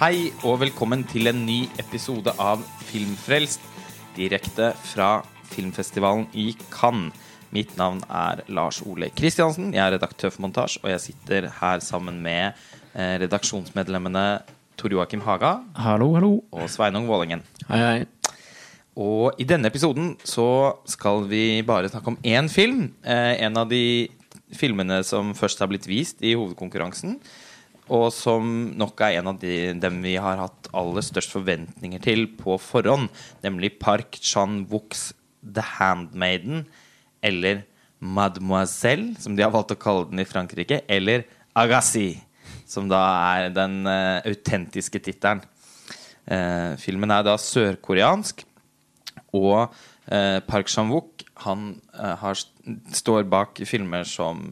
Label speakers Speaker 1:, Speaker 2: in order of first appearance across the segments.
Speaker 1: Hei og velkommen til en ny episode av Filmfrelst, direkte fra filmfestivalen i Cannes. Mitt navn er Lars Ole Kristiansen. Jeg er redaktør for Montasj, og jeg sitter her sammen med eh, redaksjonsmedlemmene Tor Joakim Haga
Speaker 2: Hallo, hallo.
Speaker 1: og Sveinung Vålingen.
Speaker 2: Hei, hei.
Speaker 1: Og i denne episoden så skal vi bare snakke om én film. Eh, en av de filmene som først har blitt vist i hovedkonkurransen. Og som nok er en av de, dem vi har hatt aller størst forventninger til på forhånd. Nemlig Park Chan-wooks The Handmaiden. Eller Mademoiselle, som de har valgt å kalle den i Frankrike. Eller Agassi, som da er den uh, autentiske tittelen. Uh, filmen er da sørkoreansk. Og uh, Park Chan-wook han har, står bak filmer som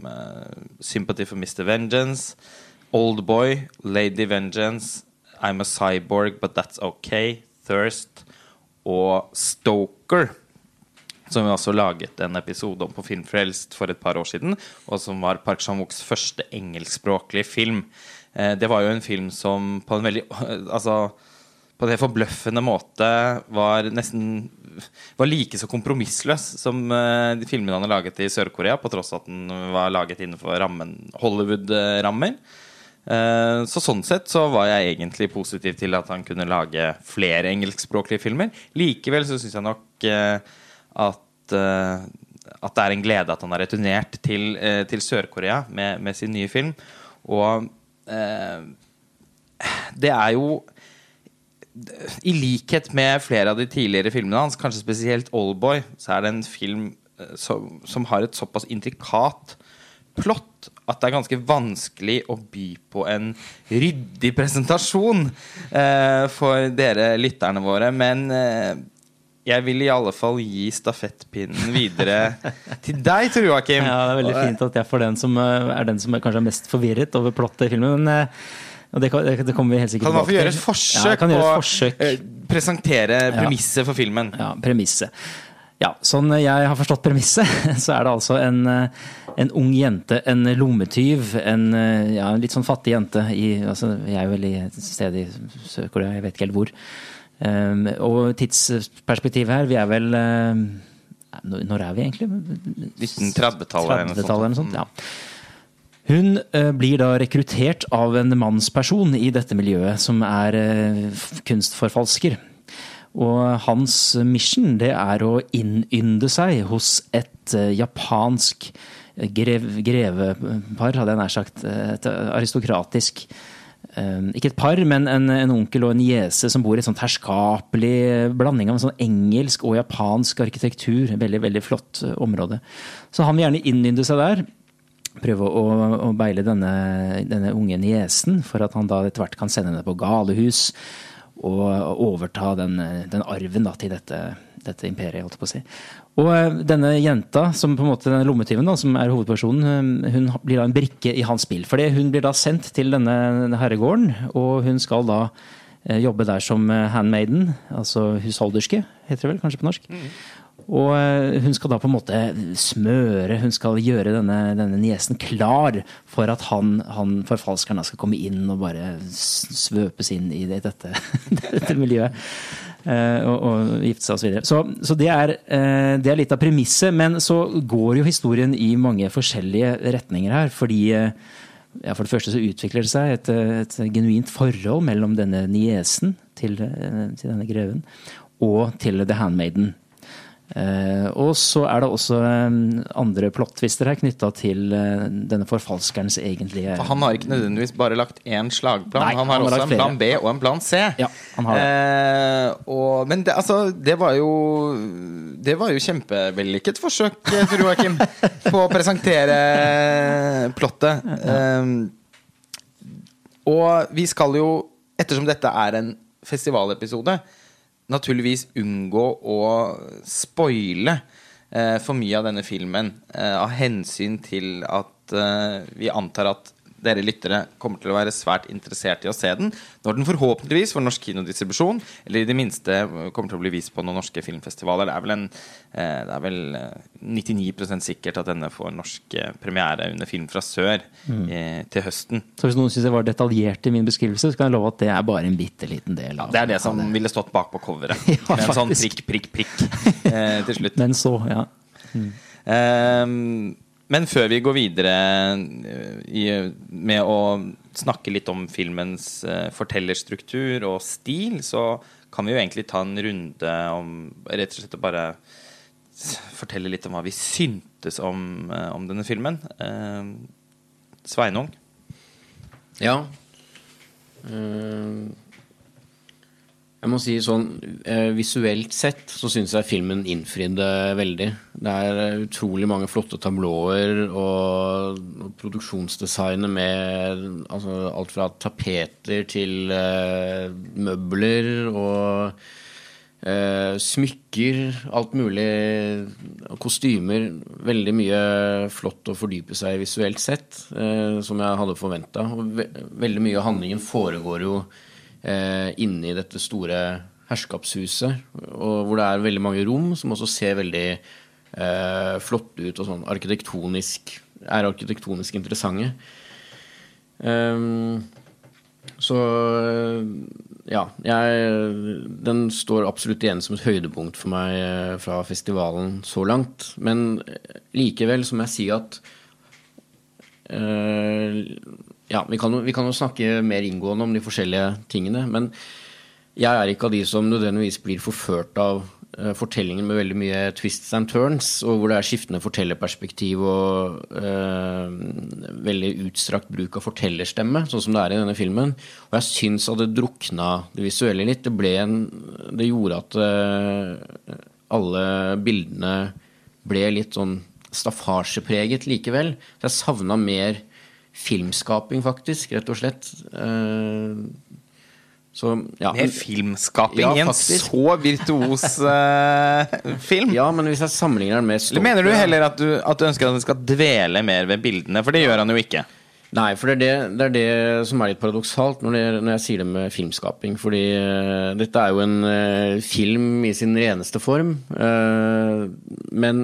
Speaker 1: Sympathy for Mr. Vengeance, Oldboy, Lady Vengeance, I'm a Cyborg, But That's Okay, Thirst og Stoker. Som vi også laget en episode om på Filmfrelst for et par år siden. Og som var Park Chan-wooks første engelskspråklige film. Eh, det var jo en film som på en veldig Altså på helt forbløffende måte var nesten Var like så kompromissløs som eh, de filmene han har laget i Sør-Korea, på tross av at den var laget innenfor Hollywood-rammer. Eh, Så sånn sett så var jeg egentlig positiv til at han kunne lage flere engelskspråklige filmer. Likevel så syns jeg nok eh, at eh, at det er en glede at han har returnert til, til Sør-Korea med, med sin nye film. Og det er jo i likhet med flere av de tidligere filmene hans, kanskje spesielt Oldboy, så er det en film som, som har et såpass intrikat plott at det er ganske vanskelig å by på en ryddig presentasjon eh, for dere lytterne våre. Men eh, jeg vil i alle fall gi stafettpinnen videre til deg, Tor Joakim.
Speaker 2: Ja, det er veldig fint at jeg får den som eh, er den som er kanskje er mest forvirret over plottet i filmen. Men eh, og det, det, det kommer vi helt sikkert
Speaker 1: Kan man få gjøre et forsøk på
Speaker 2: forsøk.
Speaker 1: å eh, presentere premisset for filmen?
Speaker 2: Ja, premisset. Ja, sånn jeg har forstått premisset, så er det altså en, eh, en ung jente, en lommetyv, en, eh, ja, en litt sånn fattig jente i altså, Jeg er vel i et sted i Sør-Korea, jeg vet ikke helt hvor. Um, og tidsperspektivet her, vi er vel um, når er vi egentlig?
Speaker 1: 1930-tallet eller noe sånt.
Speaker 2: 30-tallet eller noe sånt. Ja. Hun eh, blir da rekruttert av en mannsperson i dette miljøet, som er eh, kunstforfalsker. Og hans mission det er å innynde seg hos et eh, japansk grev, grevepar, hadde jeg nær sagt. Et aristokratisk eh, Ikke et par, men en, en onkel og en niese som bor i et sånt herskapelig blanding av en sånn engelsk og japansk arkitektur. Veldig, veldig flott eh, område. Så han vil gjerne innynde seg der prøve å, å beile denne, denne unge niesen, for at han da etter hvert kan sende henne på galehus og overta den, den arven da, til dette, dette imperiet, holdt på å si. Og eh, denne jenta, som på en måte denne lommetyven, som er hovedpersonen, eh, hun blir da en brikke i hans spill. Fordi hun blir da sendt til denne, herregården, og hun skal da eh, jobbe der som handmaiden, altså husholderske, heter det vel kanskje på norsk. Og eh, hun skal da på en måte smøre, hun skal gjøre denne, denne niesen klar for at han, han forfalskeren skal komme inn og bare svøpes inn i det, dette, dette miljøet. eh, og, og gifte seg osv. Så, så det, er, eh, det er litt av premisset. Men så går jo historien i mange forskjellige retninger her. Fordi ja, for det første så utvikler det seg et, et genuint forhold mellom denne niesen til, til denne greven og til The Handmaiden. Eh, og så er det også eh, andre plot-twister her knytta til eh, denne forfalskerens egentlige
Speaker 1: For han har ikke nødvendigvis bare lagt én slagplan.
Speaker 2: Nei,
Speaker 1: han har
Speaker 2: han har
Speaker 1: også
Speaker 2: en
Speaker 1: en plan. B og en plan C.
Speaker 2: Ja, han har det.
Speaker 1: Eh, og, men det, altså, det var jo Det var jo kjempevellykket forsøk, fru Joakim, på å presentere plottet. Eh, og vi skal jo, ettersom dette er en festivalepisode, naturligvis unngå å spoile eh, for mye av denne filmen. Eh, av hensyn til at eh, vi antar at dere lyttere kommer til å være svært interessert i å se den når den forhåpentligvis får norsk kinodistribusjon, eller i det minste kommer til å bli vist på noen norske filmfestivaler. Det er vel, en, eh, det er vel eh, 99% sikkert at denne får norsk eh, premiere under Film fra sør mm. til høsten.
Speaker 2: Så hvis noen syns jeg var detaljert i min beskrivelse, så kan jeg love at det er bare en bitte liten del.
Speaker 1: Ja,
Speaker 2: av
Speaker 1: det er det som ville stått bak på coveret.
Speaker 2: Ja,
Speaker 1: med en sånn prikk, prikk, prikk eh, til slutt.
Speaker 2: Men så, ja.
Speaker 1: Ehm, men før vi går videre eh, i, med å snakke litt om filmens eh, fortellerstruktur og stil, så kan vi jo egentlig ta en runde om rett og slett å bare fortelle litt om hva vi syntes om, eh, om denne filmen. Sveinung?
Speaker 3: Ja. Eh, jeg må si sånn eh, Visuelt sett så syns jeg filmen innfridde veldig. Det er utrolig mange flotte tablåer og, produksjonsdesignet med altså, alt fra tapeter til uh, møbler og uh, smykker, alt mulig. Kostymer. Veldig mye flott å fordype seg visuelt sett, uh, som jeg hadde forventa. Ve veldig mye av handlingen foregår jo eh, inne i dette store herskapshuset, og hvor det er veldig mange rom som også ser veldig eh, flotte ut og sånn arkitektonisk er arkitektonisk interessante. Um, så ja, jeg, den står absolutt igjen som et høydepunkt for meg eh, fra festivalen så langt. Men eh, likevel så må jeg si at eh, Ja, vi kan, vi kan jo snakke mer inngående om de forskjellige tingene. Men jeg er ikke av de som nødvendigvis blir forført av uh, fortellingen med veldig mye twists and turns, og hvor det er skiftende fortellerperspektiv og uh, veldig utstrakt bruk av fortellerstemme, sånn som det er i denne filmen. Og jeg syns at det drukna det visuelle litt. Det, en, det gjorde at uh, alle bildene ble litt sånn staffasjepreget likevel. Så jeg savna mer filmskaping, faktisk, rett og slett. Eh, så, ja.
Speaker 1: Med filmskaping
Speaker 3: Ja,
Speaker 1: i en så virtuos uh, film?
Speaker 3: Ja, men hvis jeg sammenligner den med
Speaker 1: Eller mener du heller at du, at du ønsker at den skal dvele mer ved bildene? For det gjør han jo ikke.
Speaker 3: Nei, for det er det, det er det som er litt paradoksalt når, det, når jeg sier det med filmskaping. Fordi uh, dette er jo en uh, film i sin reneste form. men,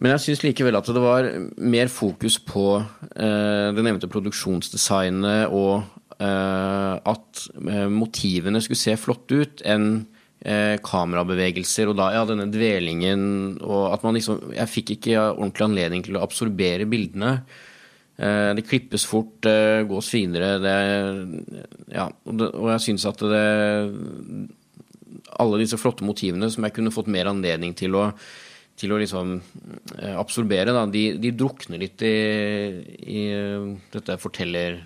Speaker 3: men jeg syns likevel at det var mer fokus på eh, det nevnte produksjonsdesignet og eh, at eh, motivene skulle se flotte ut, enn eh, kamerabevegelser og da ja, denne dvelingen og at man liksom Jeg fikk ikke ordentlig anledning til å absorbere bildene. Eh, Det klippes fort, det gås finere. Det, ja, og, det, og jeg syns at det Alle disse flotte motivene som jeg kunne fått mer anledning til å, til å liksom eh, absorbere, da, de, de drukner litt i, i dette forteller...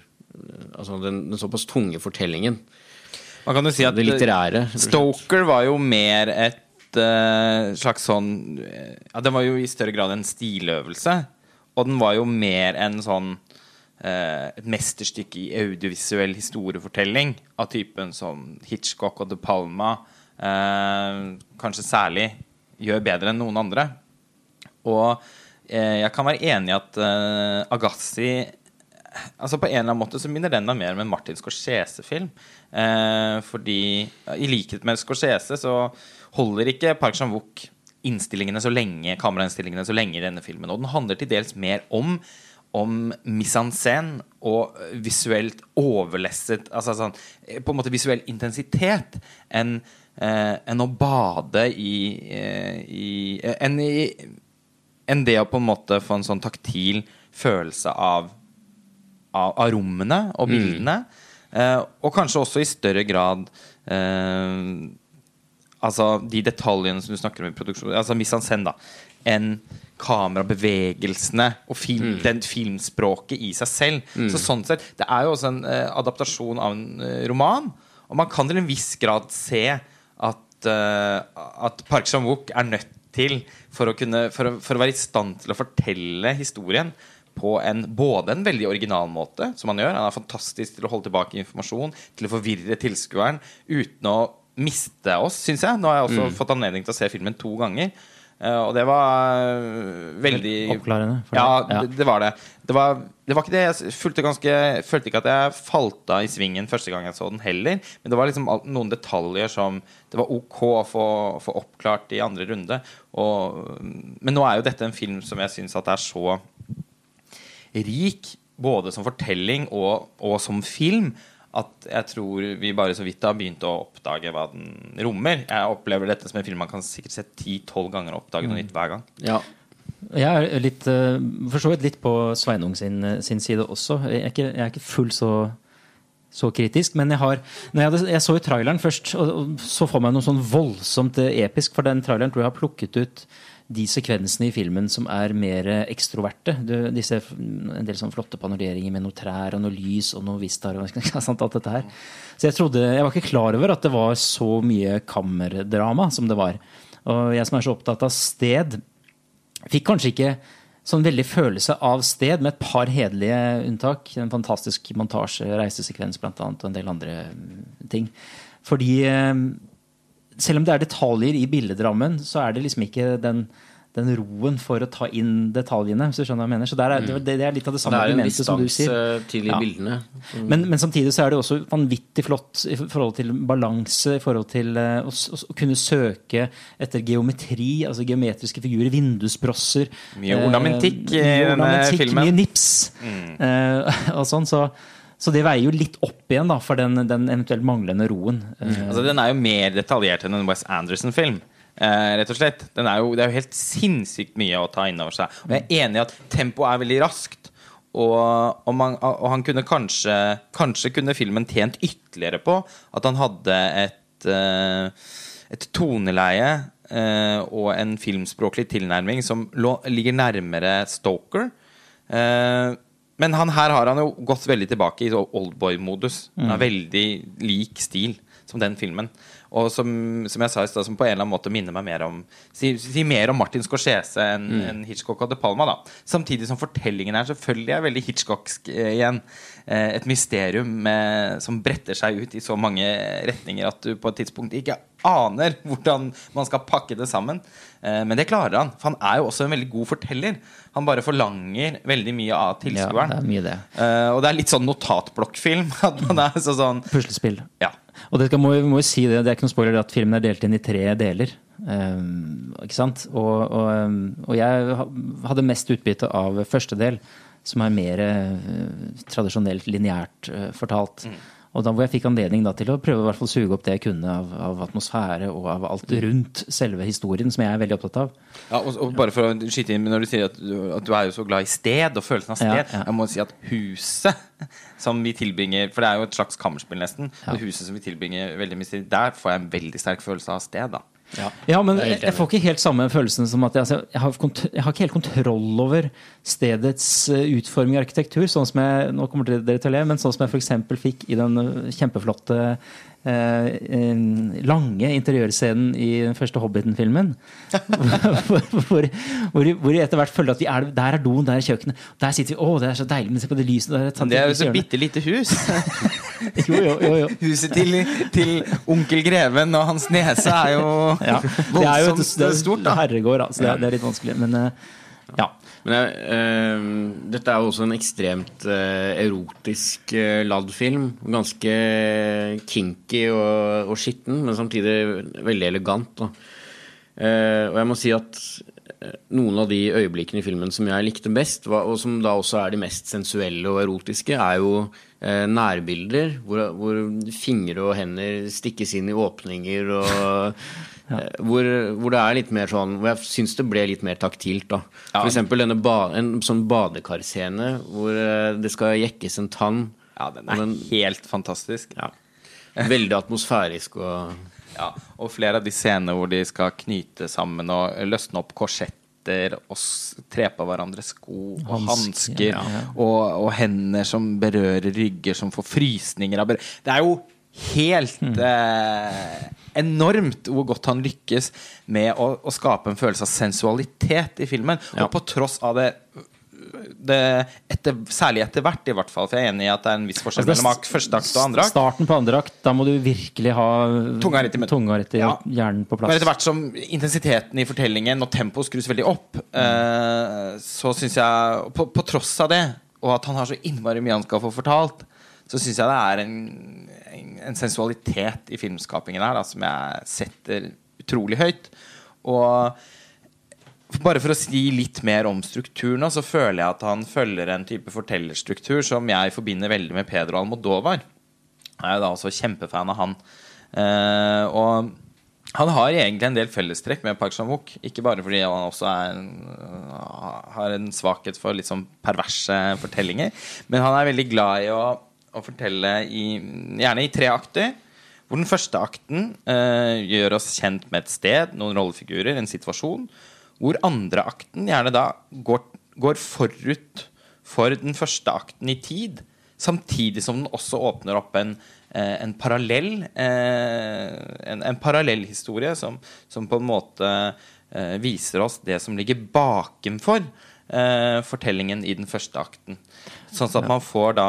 Speaker 3: Altså den, den såpass tunge fortellingen.
Speaker 1: Man kan jo si at
Speaker 3: Det litterære.
Speaker 1: Stoker var jo mer et uh, slags sånn eh, Ja, den var jo i større grad en stiløvelse. Og den var jo mer en sånn uh, et mesterstykke i audiovisuell historiefortelling av typen som Hitchcock og De Palma Uh, kanskje særlig gjør bedre enn noen andre. Og eh, jeg kan være enig i at eh, Agassi Altså På en eller annen måte så minner den da mer om en Martin Scorsese-film. Eh, fordi i likhet med Scorsese så holder ikke Park Chan-wook innstillingene så lenge kamerainnstillingene så lenge i denne filmen. Og den handler til dels mer om om mise en scène og visuelt overlesset Altså sånn, eh, på en måte visuell intensitet enn eh, enn å bade i, eh, i eh, enn i enn det å på en måte få en sånn taktil følelse av av, av rommene og bildene. Eh, og kanskje også i større grad eh, Altså de detaljene som du snakker om i produksjon, altså Miss en da, enn kamerabevegelsene og film, den filmspråket i seg selv. Så sånn sett, Det er jo også en eh, adaptasjon av en eh, roman, og man kan til en viss grad se at, eh, at Park Chan-wook er nødt til, for å, kunne, for, for å være i stand til å fortelle historien på en, både en veldig original måte, som han gjør. Han er fantastisk til å holde tilbake informasjon, til å forvirre tilskueren uten å miste oss, syns jeg. Nå har jeg også fått anledning til å se filmen to ganger. Eh, og det var eh, veldig
Speaker 2: Oppklarende.
Speaker 1: Ja, det, det var det. Det var, det var ikke det. Jeg fulgte ganske, følte ikke at jeg falt av i svingen første gang jeg så den heller. Men det var liksom noen detaljer som det var ok å få, få oppklart i andre runde. Og, men nå er jo dette en film som jeg syns at er så rik, både som fortelling og, og som film, at jeg tror vi bare så vidt har begynt å oppdage hva den rommer. Jeg opplever dette som en film man kan sikkert se 10-12 ganger og oppdage noe nytt hver gang.
Speaker 3: Ja.
Speaker 2: Jeg er litt, eh, for så vidt litt på Sveinung sin, sin side også. Jeg er ikke, jeg er ikke full så, så kritisk. Men jeg har jeg, hadde, jeg så jo traileren først, og, og så får meg noe sånn voldsomt eh, episk. For den traileren tror jeg har plukket ut de sekvensene i filmen som er mer ekstroverte. Du, disse, en del sånn flotte panoreringer med noe trær og noe lys og noe vistar. Så jeg trodde, jeg var ikke klar over at det var så mye kammerdrama som det var. Og jeg som er så opptatt av sted, fikk kanskje ikke sånn veldig følelse av sted, med et par hederlige unntak. En fantastisk montasje, reisesekvens annet, og en del andre mm, ting. Fordi eh, selv om det er detaljer i billedrammen, så er det liksom ikke den, den roen for å ta inn detaljene. hvis du skjønner hva jeg mener. Så der er, det, det er litt av det samme argumentet som du sier.
Speaker 3: Det er distanse til de
Speaker 2: Ja.
Speaker 3: bildene.
Speaker 2: Men, men samtidig så er det også vanvittig flott i forhold til balanse, i forhold til eh, å, å kunne søke etter geometri, altså geometriske figurer, vindusbrosser.
Speaker 1: Mye
Speaker 2: eh,
Speaker 1: ornamentikk i denne
Speaker 2: ornamentikk,
Speaker 1: filmen.
Speaker 2: Mye nips. eh, og sånn, så, så det veier jo litt opp igjen da, for den, den eventuelt manglende roen. Mm.
Speaker 1: Altså, den er jo mer detaljert enn en Wes Anderson-film. Eh, rett og slett. Er jo, det er jo helt sinnssykt mye å ta inn over seg. Og jeg er enig i at tempoet er veldig raskt. Og, og, man, og han kunne kanskje Kanskje kunne filmen tjent ytterligere på at han hadde et, eh, et toneleie eh, og en filmspråklig tilnærming som ligger nærmere Stoker. Men han, her har han jo gått veldig tilbake i oldboy-modus. Har veldig lik stil som den filmen. Og som, som jeg sa i stad, som på en eller annen måte minner meg mer om Si, si mer om Martin Scorsese enn enn Hitchcock og De Palma. da Samtidig som fortellingen her selvfølgelig er veldig Hitchcocksk eh, igjen. Eh, et mysterium med, som bretter seg ut i så mange retninger at du på et tidspunkt ikke aner hvordan man skal pakke det sammen. Eh, men det klarer han. For han er jo også en veldig god forteller. Han bare forlanger veldig mye av
Speaker 2: ja,
Speaker 1: tilskueren.
Speaker 2: det er mye det.
Speaker 1: Og det er litt sånn notatblokkfilm. At man er så sånn
Speaker 2: Puslespill.
Speaker 1: Ja.
Speaker 2: Og det må, må jo si det, det er ikke noen spoiler at filmen er delt inn i tre deler. Um, ikke sant? Og, og, um, og jeg hadde mest utbytte av første del, som er mer uh, tradisjonelt lineært uh, fortalt. Og da hvor jeg fikk anledning da, til å prøve å i hvert fall suge opp det jeg kunne av, av atmosfære og av alt rundt selve historien, som jeg er veldig opptatt av.
Speaker 1: Ja, og, og bare for å skyte inn Når du sier at du, at du er jo så glad i sted og følelsen av sted
Speaker 2: Ja, ja.
Speaker 1: Jeg må si at huset som vi tilbringer For det er jo et slags kammerspill nesten.
Speaker 2: Ja.
Speaker 1: Og huset som vi tilbringer veldig mye tid Der får jeg en veldig sterk følelse av sted. da
Speaker 2: Ja, men
Speaker 3: Jeg
Speaker 2: jeg, får ikke helt samme følelsen som at jeg, altså, jeg, har, jeg har ikke helt kontroll over stedets eh, utforming og arkitektur, sånn som jeg nå kommer dere til å le, men sånn som jeg f.eks. fikk i den eh, kjempeflotte lange interiørscenen i den første Hobbiten-filmen. hvor, hvor, hvor, hvor etter hvert føler at vi er, der er doen, der er kjøkkenet. Der sitter vi, å, det er så deilig, men se på det lyset. Der er et
Speaker 1: det er jo så bitte lite hus.
Speaker 2: Jo, jo, jo, jo.
Speaker 1: Huset til, til onkel Greven og hans nese er jo
Speaker 2: Ja. Det er jo et, det er
Speaker 1: stort. da
Speaker 2: herregård, altså. det, er- det er litt vanskelig. Men eh, ja.
Speaker 3: Men eh, dette er jo også en ekstremt eh, erotisk eh, ladd film. Ganske kinky og, og skitten, men samtidig veldig elegant. Eh, og jeg må si at noen av de øyeblikkene i filmen som jeg likte best, og som da også er de mest sensuelle og erotiske, er jo eh, nærbilder hvor, hvor fingre og hender stikkes inn i åpninger og ja. hvor, hvor det er litt mer sånn Hvor jeg syns det ble litt mer taktilt. da For eksempel denne ba, en sånn badekarscene hvor eh, det skal jekkes en tann.
Speaker 1: Ja, den er
Speaker 3: den-
Speaker 1: helt fantastisk.
Speaker 3: Ja. Veldig atmosfærisk og
Speaker 1: Ja, og flere av de scenene hvor de skal knyte sammen og løsne opp korsetter og tre på hverandre sko og
Speaker 2: Hansker,
Speaker 1: Ja,
Speaker 2: ja.
Speaker 1: og, og hender som berører rygger som får frysninger av Det er jo helt
Speaker 2: mm.
Speaker 1: eh, enormt hvor godt han lykkes med å, å skape en følelse av sensualitet i filmen.
Speaker 3: Ja.
Speaker 1: Og på tross av det det, etter, Særlig etter hvert, i hvert fall. For jeg er enig i at det er en viss forskjell
Speaker 2: Altså,
Speaker 1: mellom første akt og andre akt.
Speaker 2: Starten på andre akt, da må du virkelig ha
Speaker 1: Tunga rett i
Speaker 2: tunga rett i
Speaker 1: Ja.
Speaker 2: hjernen på plass.
Speaker 1: Men etter hvert som intensiteten i fortellingen og tempoet skrus veldig opp, eh, så syns jeg på, på tross av det, og at han har så innmari mye han skal få fortalt, så syns jeg det er en, en, en sensualitet i filmskapingen her da, som jeg setter utrolig høyt. Og bare for å si litt mer om strukturen, så føler jeg at han følger en type fortellerstruktur som jeg forbinder veldig med Pedro Almodovar. Jeg er jo da også kjempefan av han. Eh, og han har egentlig en del fellestrekk med Park Chan-wook. Ikke bare fordi han også en, har en svakhet for litt sånn perverse fortellinger, men han er veldig glad i å, å fortelle i, gjerne i tre akter. Hvor den første akten eh, gjør oss kjent med et sted, noen rollefigurer, en situasjon. Hvor andre akten gjerne da går, går forut for den første akten i tid. Samtidig som den også åpner opp en, eh, en parallell eh, en, en parallellhistorie som, som på en måte eh, viser oss det som ligger bakenfor fortellingen i den første akten. Sånn at man får da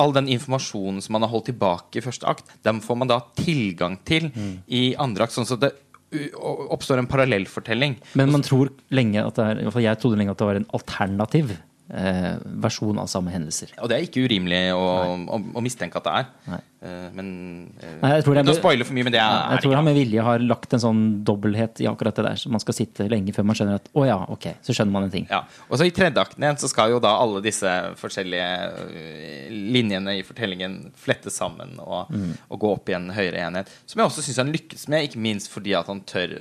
Speaker 1: all den informasjonen som man har holdt tilbake i første akt, den får man da tilgang til i andre akt. Sånn at det oppstår en parallellfortelling.
Speaker 2: Men man tror lenge at det er, jeg trodde lenge at det var en alternativ versjon av samme hendelser.
Speaker 1: Og det er ikke urimelig å, å, å mistenke at det er.
Speaker 2: Nei.
Speaker 1: Eh, men eh,
Speaker 2: Nei, jeg tror det er-
Speaker 1: Uten for mye, men det er,
Speaker 2: Jeg tror han med vilje har lagt en sånn dobbelthet i akkurat det der, så man skal sitte lenge før man skjønner at å ja, ok, så skjønner man en ting.
Speaker 1: Ja, og så I tredje akten igjen så skal jo da alle disse forskjellige linjene i fortellingen flettes sammen og, og gå opp i en høyere enhet. Som jeg også syns han lykkes med, ikke minst fordi at han tør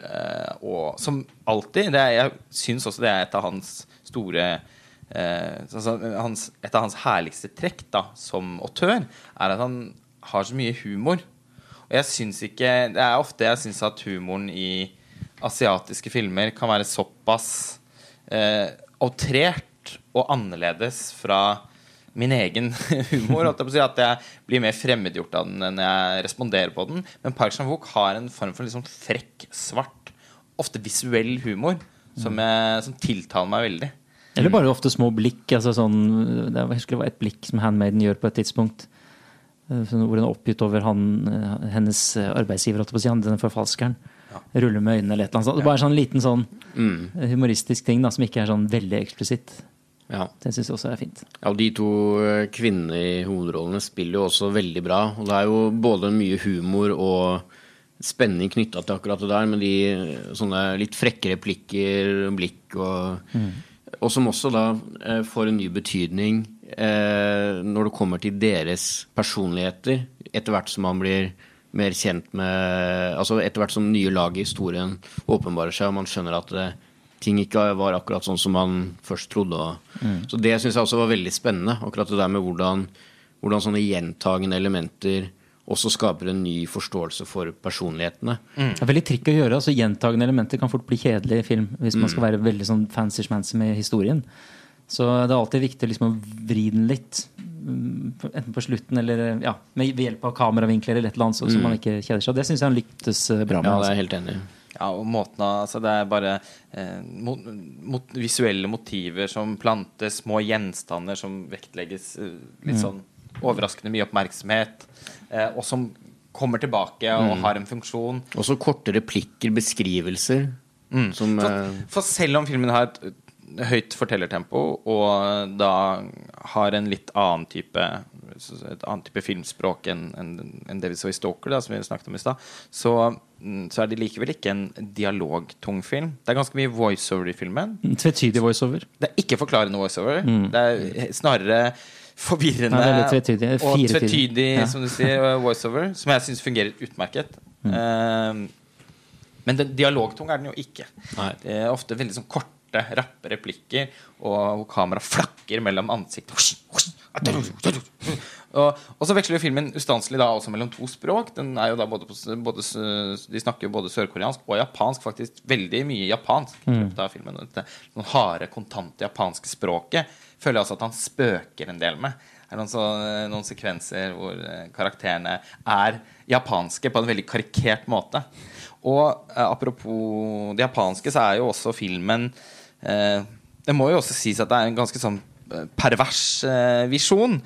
Speaker 1: å Som alltid. Det er, jeg syns også det er et av hans store altså, hans, Et av hans herligste trekk da, som autør, er at han har så mye humor. Og jeg syns ikke Det er ofte jeg syns at humoren i asiatiske filmer kan være såpass eh, outrert og annerledes fra min egen humor. At jeg, blir mer fremmedgjort av den enn jeg responderer på den. Men Park Chan-wook har en form for sånn frekk, svart, ofte visuell humor som, jeg, som tiltaler meg veldig.
Speaker 2: Eller bare ofte små blikk. altså sånn, det var, et blikk som Handmaiden gjør på et tidspunkt. eh, Hvor hun er oppgitt over han, eh, hennes arbeidsgiver, holdt på å denne forfalskeren. Ruller med øynene eller et eller annet. Bare sånn liten sånn eh, humoristisk ting da, som ikke er sånn veldig eksplisitt.
Speaker 3: Ja.
Speaker 2: Det syns jeg også er fint.
Speaker 3: Ja, og De to eh, kvinnene i hovedrollene spiller jo også veldig bra. Og det er jo både mye humor og spenning knytta til akkurat det der, med de eh, sånne litt frekke replikker, blikk og Og som også da eh, får en ny betydning eh, når det kommer til deres personligheter, etter hvert som man blir mer kjent med Altså etter hvert som nye lag i historien åpenbarer seg, og man skjønner at det, ting ikke var akkurat sånn som man først trodde. Mm. Så det syns jeg også var veldig spennende. Akkurat det der med hvordan, hvordan sånne gjentagende elementer også skaper en ny forståelse for personlighetene.
Speaker 2: Det er veldig trikk å gjøre. altså Gjentagende elementer kan fort bli kjedelig i film hvis man skal være veldig sånn fancy-schmancy med historien. Så det er alltid viktig liksom å vri den litt. mm, Enten på slutten eller ja, med hjelp av kameravinkler eller et eller annet, så, så man ikke kjeder seg. Det syns jeg han lyktes eh, bra med.
Speaker 3: Ja, det er
Speaker 2: altså.
Speaker 3: jeg helt enig.
Speaker 1: Ja, og måten altså Det er bare eh, mot, mot, visuelle motiver som plantes, små gjenstander som vektlegges eh, litt sånn overraskende mye oppmerksomhet, og som kommer tilbake og har en funksjon.
Speaker 3: Også korte replikker, beskrivelser, som
Speaker 1: For,
Speaker 3: eh,
Speaker 1: for selv om filmen har et høyt fortellertempo og da har en litt annen type et annet type filmspråk enn en, en det vi så i Stoker, da, som vi snakket om i stad, så, mm, så er det likevel ikke en dialogtung film. Det er ganske mye voiceover i filmen.
Speaker 2: Tvetydig voiceover.
Speaker 1: Det er ikke forklarende voiceover. Det er snarere forvirrende
Speaker 2: tvetydig.
Speaker 1: og tvetydig,
Speaker 2: Ja.
Speaker 1: som du sier, voiceover, som jeg syns fungerer utmerket.
Speaker 2: Mm.
Speaker 1: Eh, men den, dialogtung er den jo ikke.
Speaker 3: Nei.
Speaker 1: Det er ofte veldig sånn korte, rappe replikker, og kamera kameraet flakker mellom ansikt og, og så veksler jo filmen ustanselig da også mellom to språk. Den er jo da både, på, både, De snakker jo både sørkoreansk og japansk. Faktisk veldig mye japansk. i løpet av filmen Det sånn harde, kontante japanske språket føler jeg også at han spøker en del med. Det er noen, så, noen sekvenser hvor eh, karakterene er japanske på en veldig karikert måte. Og eh, apropos det japanske, så er jo også filmen eh, Det må jo også sies at det er en ganske sånn eh, pervers eh, visjon.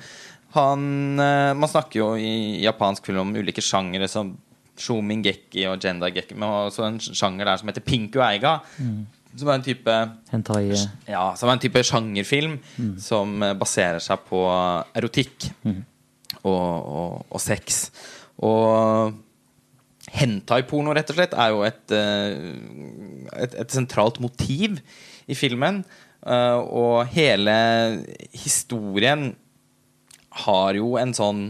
Speaker 1: Han, eh, man snakker jo i japansk film om ulike sjangere som Shumingeki og Jenda Gekki, men også en sjanger der som heter Pinku Eiga. Som er en type
Speaker 2: Hentai eh,
Speaker 1: ja, som er en type sjangerfilm som eh, baserer seg på erotikk og, og, og sex. Og hentai-porno, rett og slett, er jo et, et, et sentralt motiv i filmen. Og hele historien har jo en sånn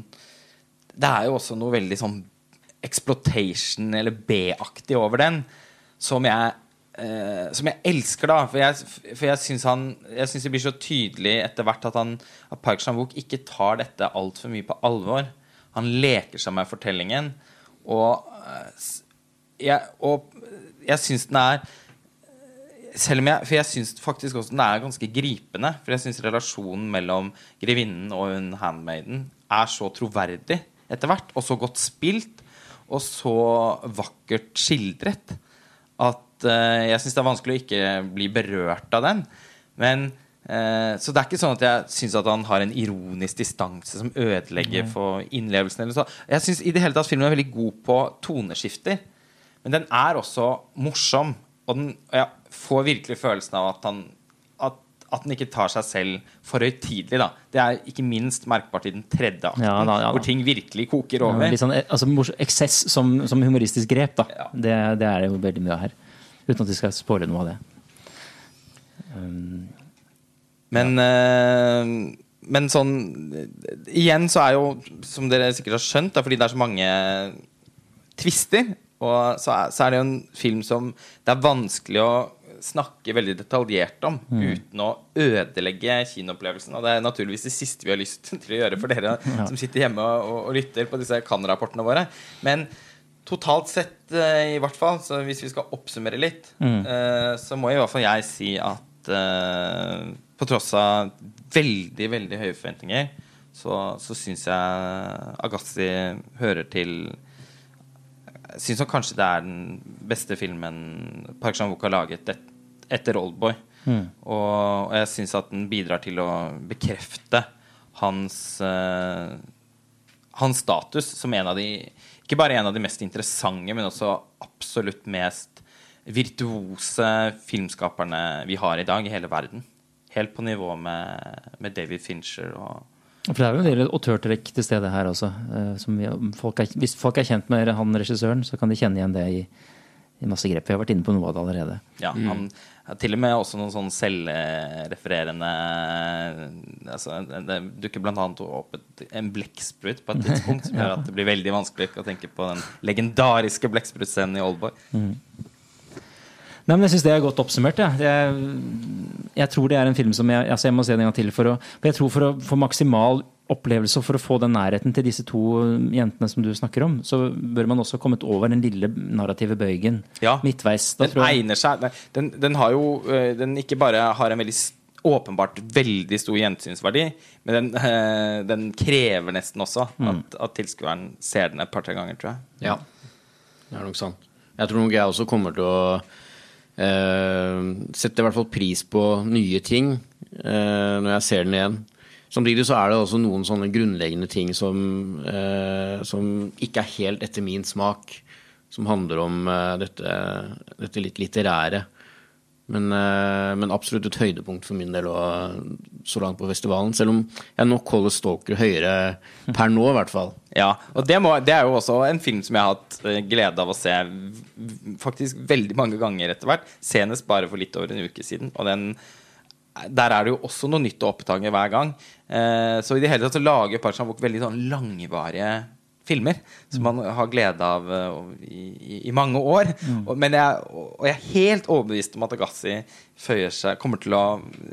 Speaker 1: Det er jo også noe veldig sånn exploitation eller B-aktig over den, som jeg Uh, som jeg elsker, da. For jeg, for jeg syns det blir så tydelig etter hvert at, han, at Park Chan-wook ikke tar dette altfor mye på alvor. Han leker seg med fortellingen. Og, uh, jeg, og jeg syns den er selv om jeg, For jeg syns faktisk også den er ganske gripende. For jeg syns relasjonen mellom grevinnen og hun handmaiden er så troverdig etter hvert, og så godt spilt, og så vakkert skildret, at uh, jeg syns det er vanskelig å ikke bli berørt av den. Men uh, Så det er ikke sånn at jeg syns at han har en ironisk distanse som ødelegger for innlevelsen. Eller så. Jeg syns i det hele tatt filmen er veldig god på toneskifter. Men den er også morsom. Og, den, og jeg får virkelig følelsen av at han at, at den ikke tar seg selv for høytidelig. Det er ikke minst merkbart i den tredje akten,
Speaker 2: Ja da, ja da.
Speaker 1: hvor ting virkelig koker
Speaker 2: ja,
Speaker 1: over.
Speaker 2: litt sånn, eh, altså, eksess som, som humoristisk grep, da.
Speaker 1: Ja.
Speaker 2: Det, det er det jo veldig mye av her. Uten at vi skal spoile noe av det. Um,
Speaker 1: Men, eh, men sånn Igjen så er jo, som dere sikkert har skjønt, da, fordi det er så mange twister, og så er, så er det jo en film som det er vanskelig å snakke veldig detaljert om uten å ødelegge kinoopplevelsen. Og det er naturligvis det siste vi har lyst til å gjøre for dere som sitter hjemme og, og lytter på disse Kan-rapportene våre. Men totalt sett, eh, i hvert fall, så hvis vi skal oppsummere litt, eh, så må i hvert fall jeg si at uh, på tross av veldig, veldig høye forventninger, så, så syns jeg Agassi hører til Jeg syns kanskje det er den beste filmen Park Chan-wook har laget et, etter Oldboy. Og, og jeg syns at den bidrar til å bekrefte hans uh, hans status som en av de ikke bare en av de mest interessante, men også absolutt mest virtuose filmskaperne vi har i dag i hele verden. Helt på nivå med, med David Fincher og
Speaker 2: For det er jo en del autørtrekk til stede her også. eh, Som vi, folk er, hvis folk er kjent med han regissøren, så kan de kjenne igjen det i, i masse grep. Vi har vært inne på noe av det allerede.
Speaker 1: Ja, han har til og med også noen sånn selvrefererende altså, Det dukker annet opp et, en blekksprut på et tidspunkt som gjør at det blir veldig vanskelig å tenke på den legendariske blekksprutscenen i Oldboy.
Speaker 2: Nei, men Jeg syns det er godt oppsummert. Ja. Jeg, jeg tror det er en film som jeg, altså jeg må se den en gang til. For å, for jeg tror for å få maksimal opplevelse og for å få den nærheten til disse to jentene som du snakker om, så bør man også ha kommet over den lille narrative bøygen
Speaker 1: Ja.
Speaker 2: midtveis. Da
Speaker 1: Den
Speaker 2: tror jeg,
Speaker 1: egner seg den, den har jo Den ikke bare har en veldig åpenbart veldig stor gjensynsverdi, men den, den krever nesten også
Speaker 2: Mm.
Speaker 1: at, at tilskueren ser den et par-tre ganger, tror jeg.
Speaker 3: Ja, det er nok sant. Jeg tror nok jeg også kommer til å eh, sette i hvert fall pris på nye ting eh, når jeg ser den igjen. Samtidig så er det også noen sånne grunnleggende ting som, eh, som ikke er helt etter min smak. Som handler om dette, dette litt litterære. Men, eh, men absolutt et høydepunkt for min del òg, så langt på festivalen. Selv om jeg nok holder Stalker høyere per nå, i hvert fall.
Speaker 1: Ja, og det, må, det er jo også en film som jeg har hatt øh, glede av å se faktisk veldig mange ganger etter hvert. Senest bare for litt over en uke siden. Og den, der er det jo også noe nytt å oppdage hver gang. Eh, så i det hele tatt så lager Park Chan-wook veldig sånn langvarige filmer som man har glede av eh, i, i, mange år. Og, men jeg, og jeg er helt overbevist om at Agassi føyer seg, kommer til å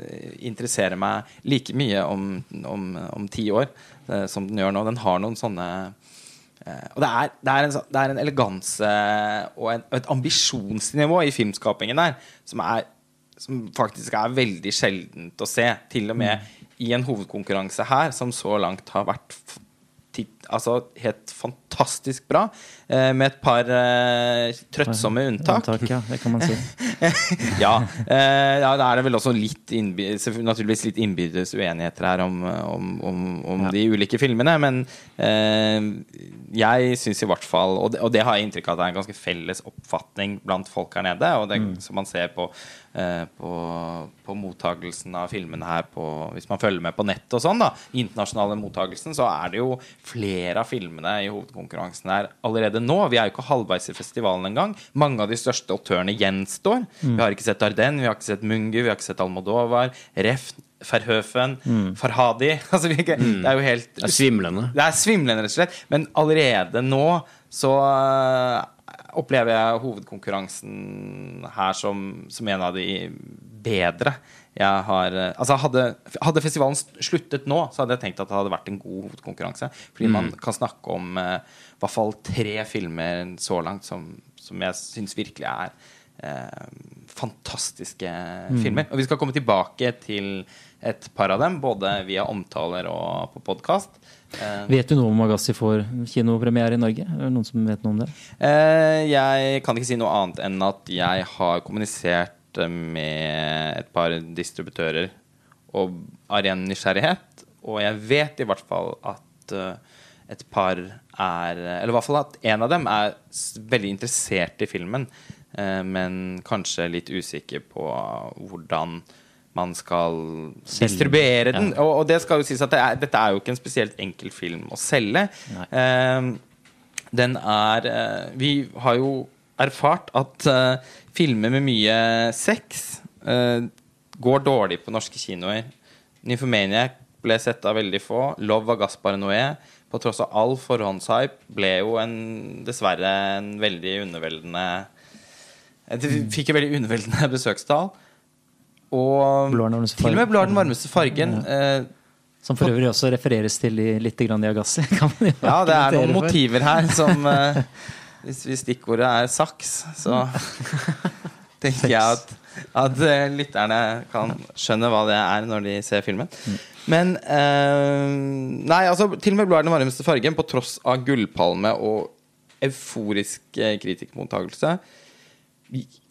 Speaker 1: eh, interessere meg like mye om, om, om ti år eh, som den gjør nå. Den har noen sånne og det er, det, er en, det er en eleganse og, en, og et ambisjonsnivå i filmskapingen der som, er, som faktisk er veldig sjeldent å se. Til og med i en hovedkonkurranse her, som så langt har vært altså helt fantastisk bra, eh, med et par eh, trøttsomme unntak.
Speaker 2: Unntak, ja, det kan man si.
Speaker 1: ja, eh, ja, det er det vel også litt naturligvis litt innbyrdes uenigheter her om, om, om, om de ulike filmene. Men eh, jeg syns i hvert fall, og det, og det har jeg inntrykk av at det er en ganske felles oppfatning blant folk her nede, og det som man ser på, på, på mottagelsen av filmene her på, hvis man følger med på nett og sånn, da, internasjonale mottagelsen, så er det jo flere av filmene i hovedkonkurransen her allerede nå. Vi er jo ikke halvveis i festivalen engang. Mange av de største autørene gjenstår. Vi har ikke sett Arden, vi har ikke sett Mungu, vi har ikke sett Almodovar, Ref, Verhøfen, Farhadi. Altså, ikke- Det er jo helt
Speaker 3: Det er svimlende.
Speaker 1: det er svimlende, rett og slett. Men allerede nå så øh, opplever jeg hovedkonkurransen her som, som en av de bedre. Jeg har, øh, altså hadde, hadde festivalen sluttet nå, så hadde jeg tenkt at det hadde vært en god hovedkonkurranse. Fordi man kan snakke om øh, i hvert fall tre filmer så langt som, som jeg syns virkelig er eh, fantastiske filmer. Og vi skal komme tilbake til et par av dem, både via omtaler og på podkast. Eh,
Speaker 2: Vet du noe om Agassi får kinopremiere i Norge? Er det noen som vet noe om det?
Speaker 1: Eh, jeg kan ikke si noe annet enn at jeg har kommunisert med et par distributører og av ren nysgjerrighet. Og jeg vet i hvert fall at et par er Eller i hvert fall at en av dem er veldig interessert i filmen, men kanskje litt usikker på hvordan man skal distribuere den. Og, og det skal jo sies at det er, dette er jo ikke en spesielt enkel film å selge. Eh, den er uh, Vi har jo erfart at uh, filmer med mye sex uh, går dårlig på norske kinoer. Nymphomaniac ble sett av veldig få. Love av Gaspar Noé, på tross av all forhåndshype, ble jo en, dessverre en veldig underveldende Det fikk jo veldig underveldende besøkstall. Og til og med. Blå er den varmeste fargen. Ja.
Speaker 2: Som for øvrig også refereres til i, litt grann i Agassi. Kan man jo
Speaker 1: Ja, det er noen motiver her som eh, Hvis, hvis stikkordet er saks, så tenker jeg at, at eh, lytterne kan skjønne hva det er når de ser filmen. Men eh, Nei, altså, til og med Blå er den varmeste fargen, på tross av gullpalme og euforisk eh, kritikermottakelse,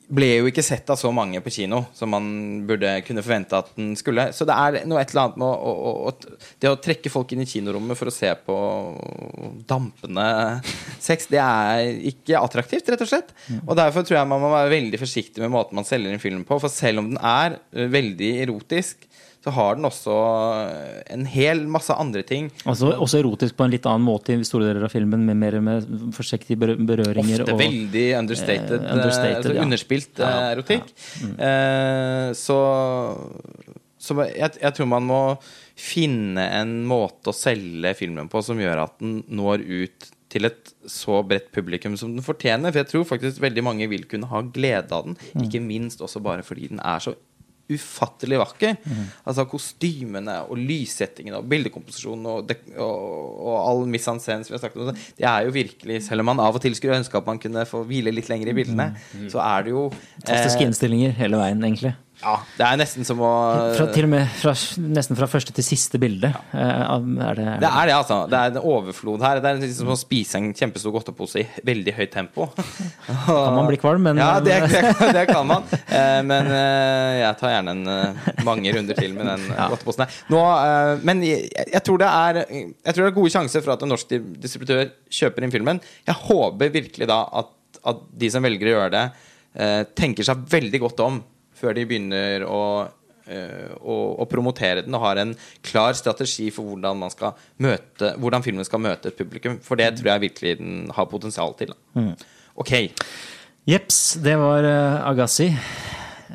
Speaker 1: ble jo ikke sett av så mange på kino som man burde kunne forvente at den skulle. Så det er noe et eller annet med å, å, å, Det å trekke folk inn i kinorommet for å se på dampende sex, det er ikke attraktivt, rett og slett. Og derfor tror jeg man må være veldig forsiktig med måten man selger en film på. For selv om den er veldig erotisk, så har den også en hel masse andre ting.
Speaker 2: Altså, også erotisk på en litt annen måte i store deler av filmen, med mer med forsiktige berøringer.
Speaker 1: Ofte
Speaker 2: og,
Speaker 1: veldig understated,
Speaker 2: Eh, understated,
Speaker 1: eh, altså
Speaker 2: ja.
Speaker 1: underspilt eh,
Speaker 2: Ja,
Speaker 1: erotikk. Eh, så så jeg, jeg tror man må finne en måte å selge filmen på som gjør at den når ut til et så bredt publikum som den fortjener. For jeg tror faktisk veldig mange vil kunne ha glede av den. Ikke minst også bare fordi den er så ufattelig vakker. Altså kostymene og lyssettingene og bildekomposisjonen og, og, og all mise en scène som vi har snakket om. Det er jo virkelig, selv om man av og til skulle ønske at man kunne få hvile litt lenger i bildene, så er det jo
Speaker 2: Fantastiske
Speaker 1: eh,
Speaker 2: innstillinger hele veien, egentlig.
Speaker 1: Ja, Det er nesten som å
Speaker 2: Fra, til og med fra, nesten fra første til siste bilde. eh, av- er det,
Speaker 1: Det er det, altså. Det er en overflod her. Det er litt som å spise en kjempestor godtepose i veldig høyt tempo.
Speaker 2: Kan man bli kvalm, men
Speaker 1: Ja, det, det, kan man. Eh, men eh, jeg tar gjerne en, eh, mange runder til med den ja. godteposen her. Nå, eh, men jeg, jeg, tror det er, jeg tror det er gode sjanser for at en norsk distributør kjøper inn filmen. Jeg håper virkelig da at, at de som velger å gjøre det, eh, tenker seg veldig godt om før de begynner å eh, å, å promotere den og har en klar strategi for hvordan, man skal møte, hvordan filmen skal møte et publikum. For det tror jeg virkelig den har potensial til. Mm. Ok.
Speaker 2: Jeps, det var eh, Agassi.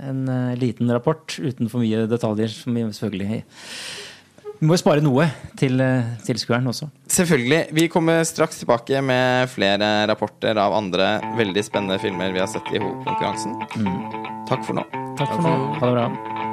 Speaker 2: En eh, liten rapport uten for mye detaljer. Som vi selvfølgelig Vi må jo spare noe til uh, tilskueren også.
Speaker 1: Selvfølgelig. Vi kommer straks tilbake med flere rapporter av andre veldig spennende filmer vi har sett i hovedkonkurransen. Takk for nå.
Speaker 2: Takk for nå. Ha det bra.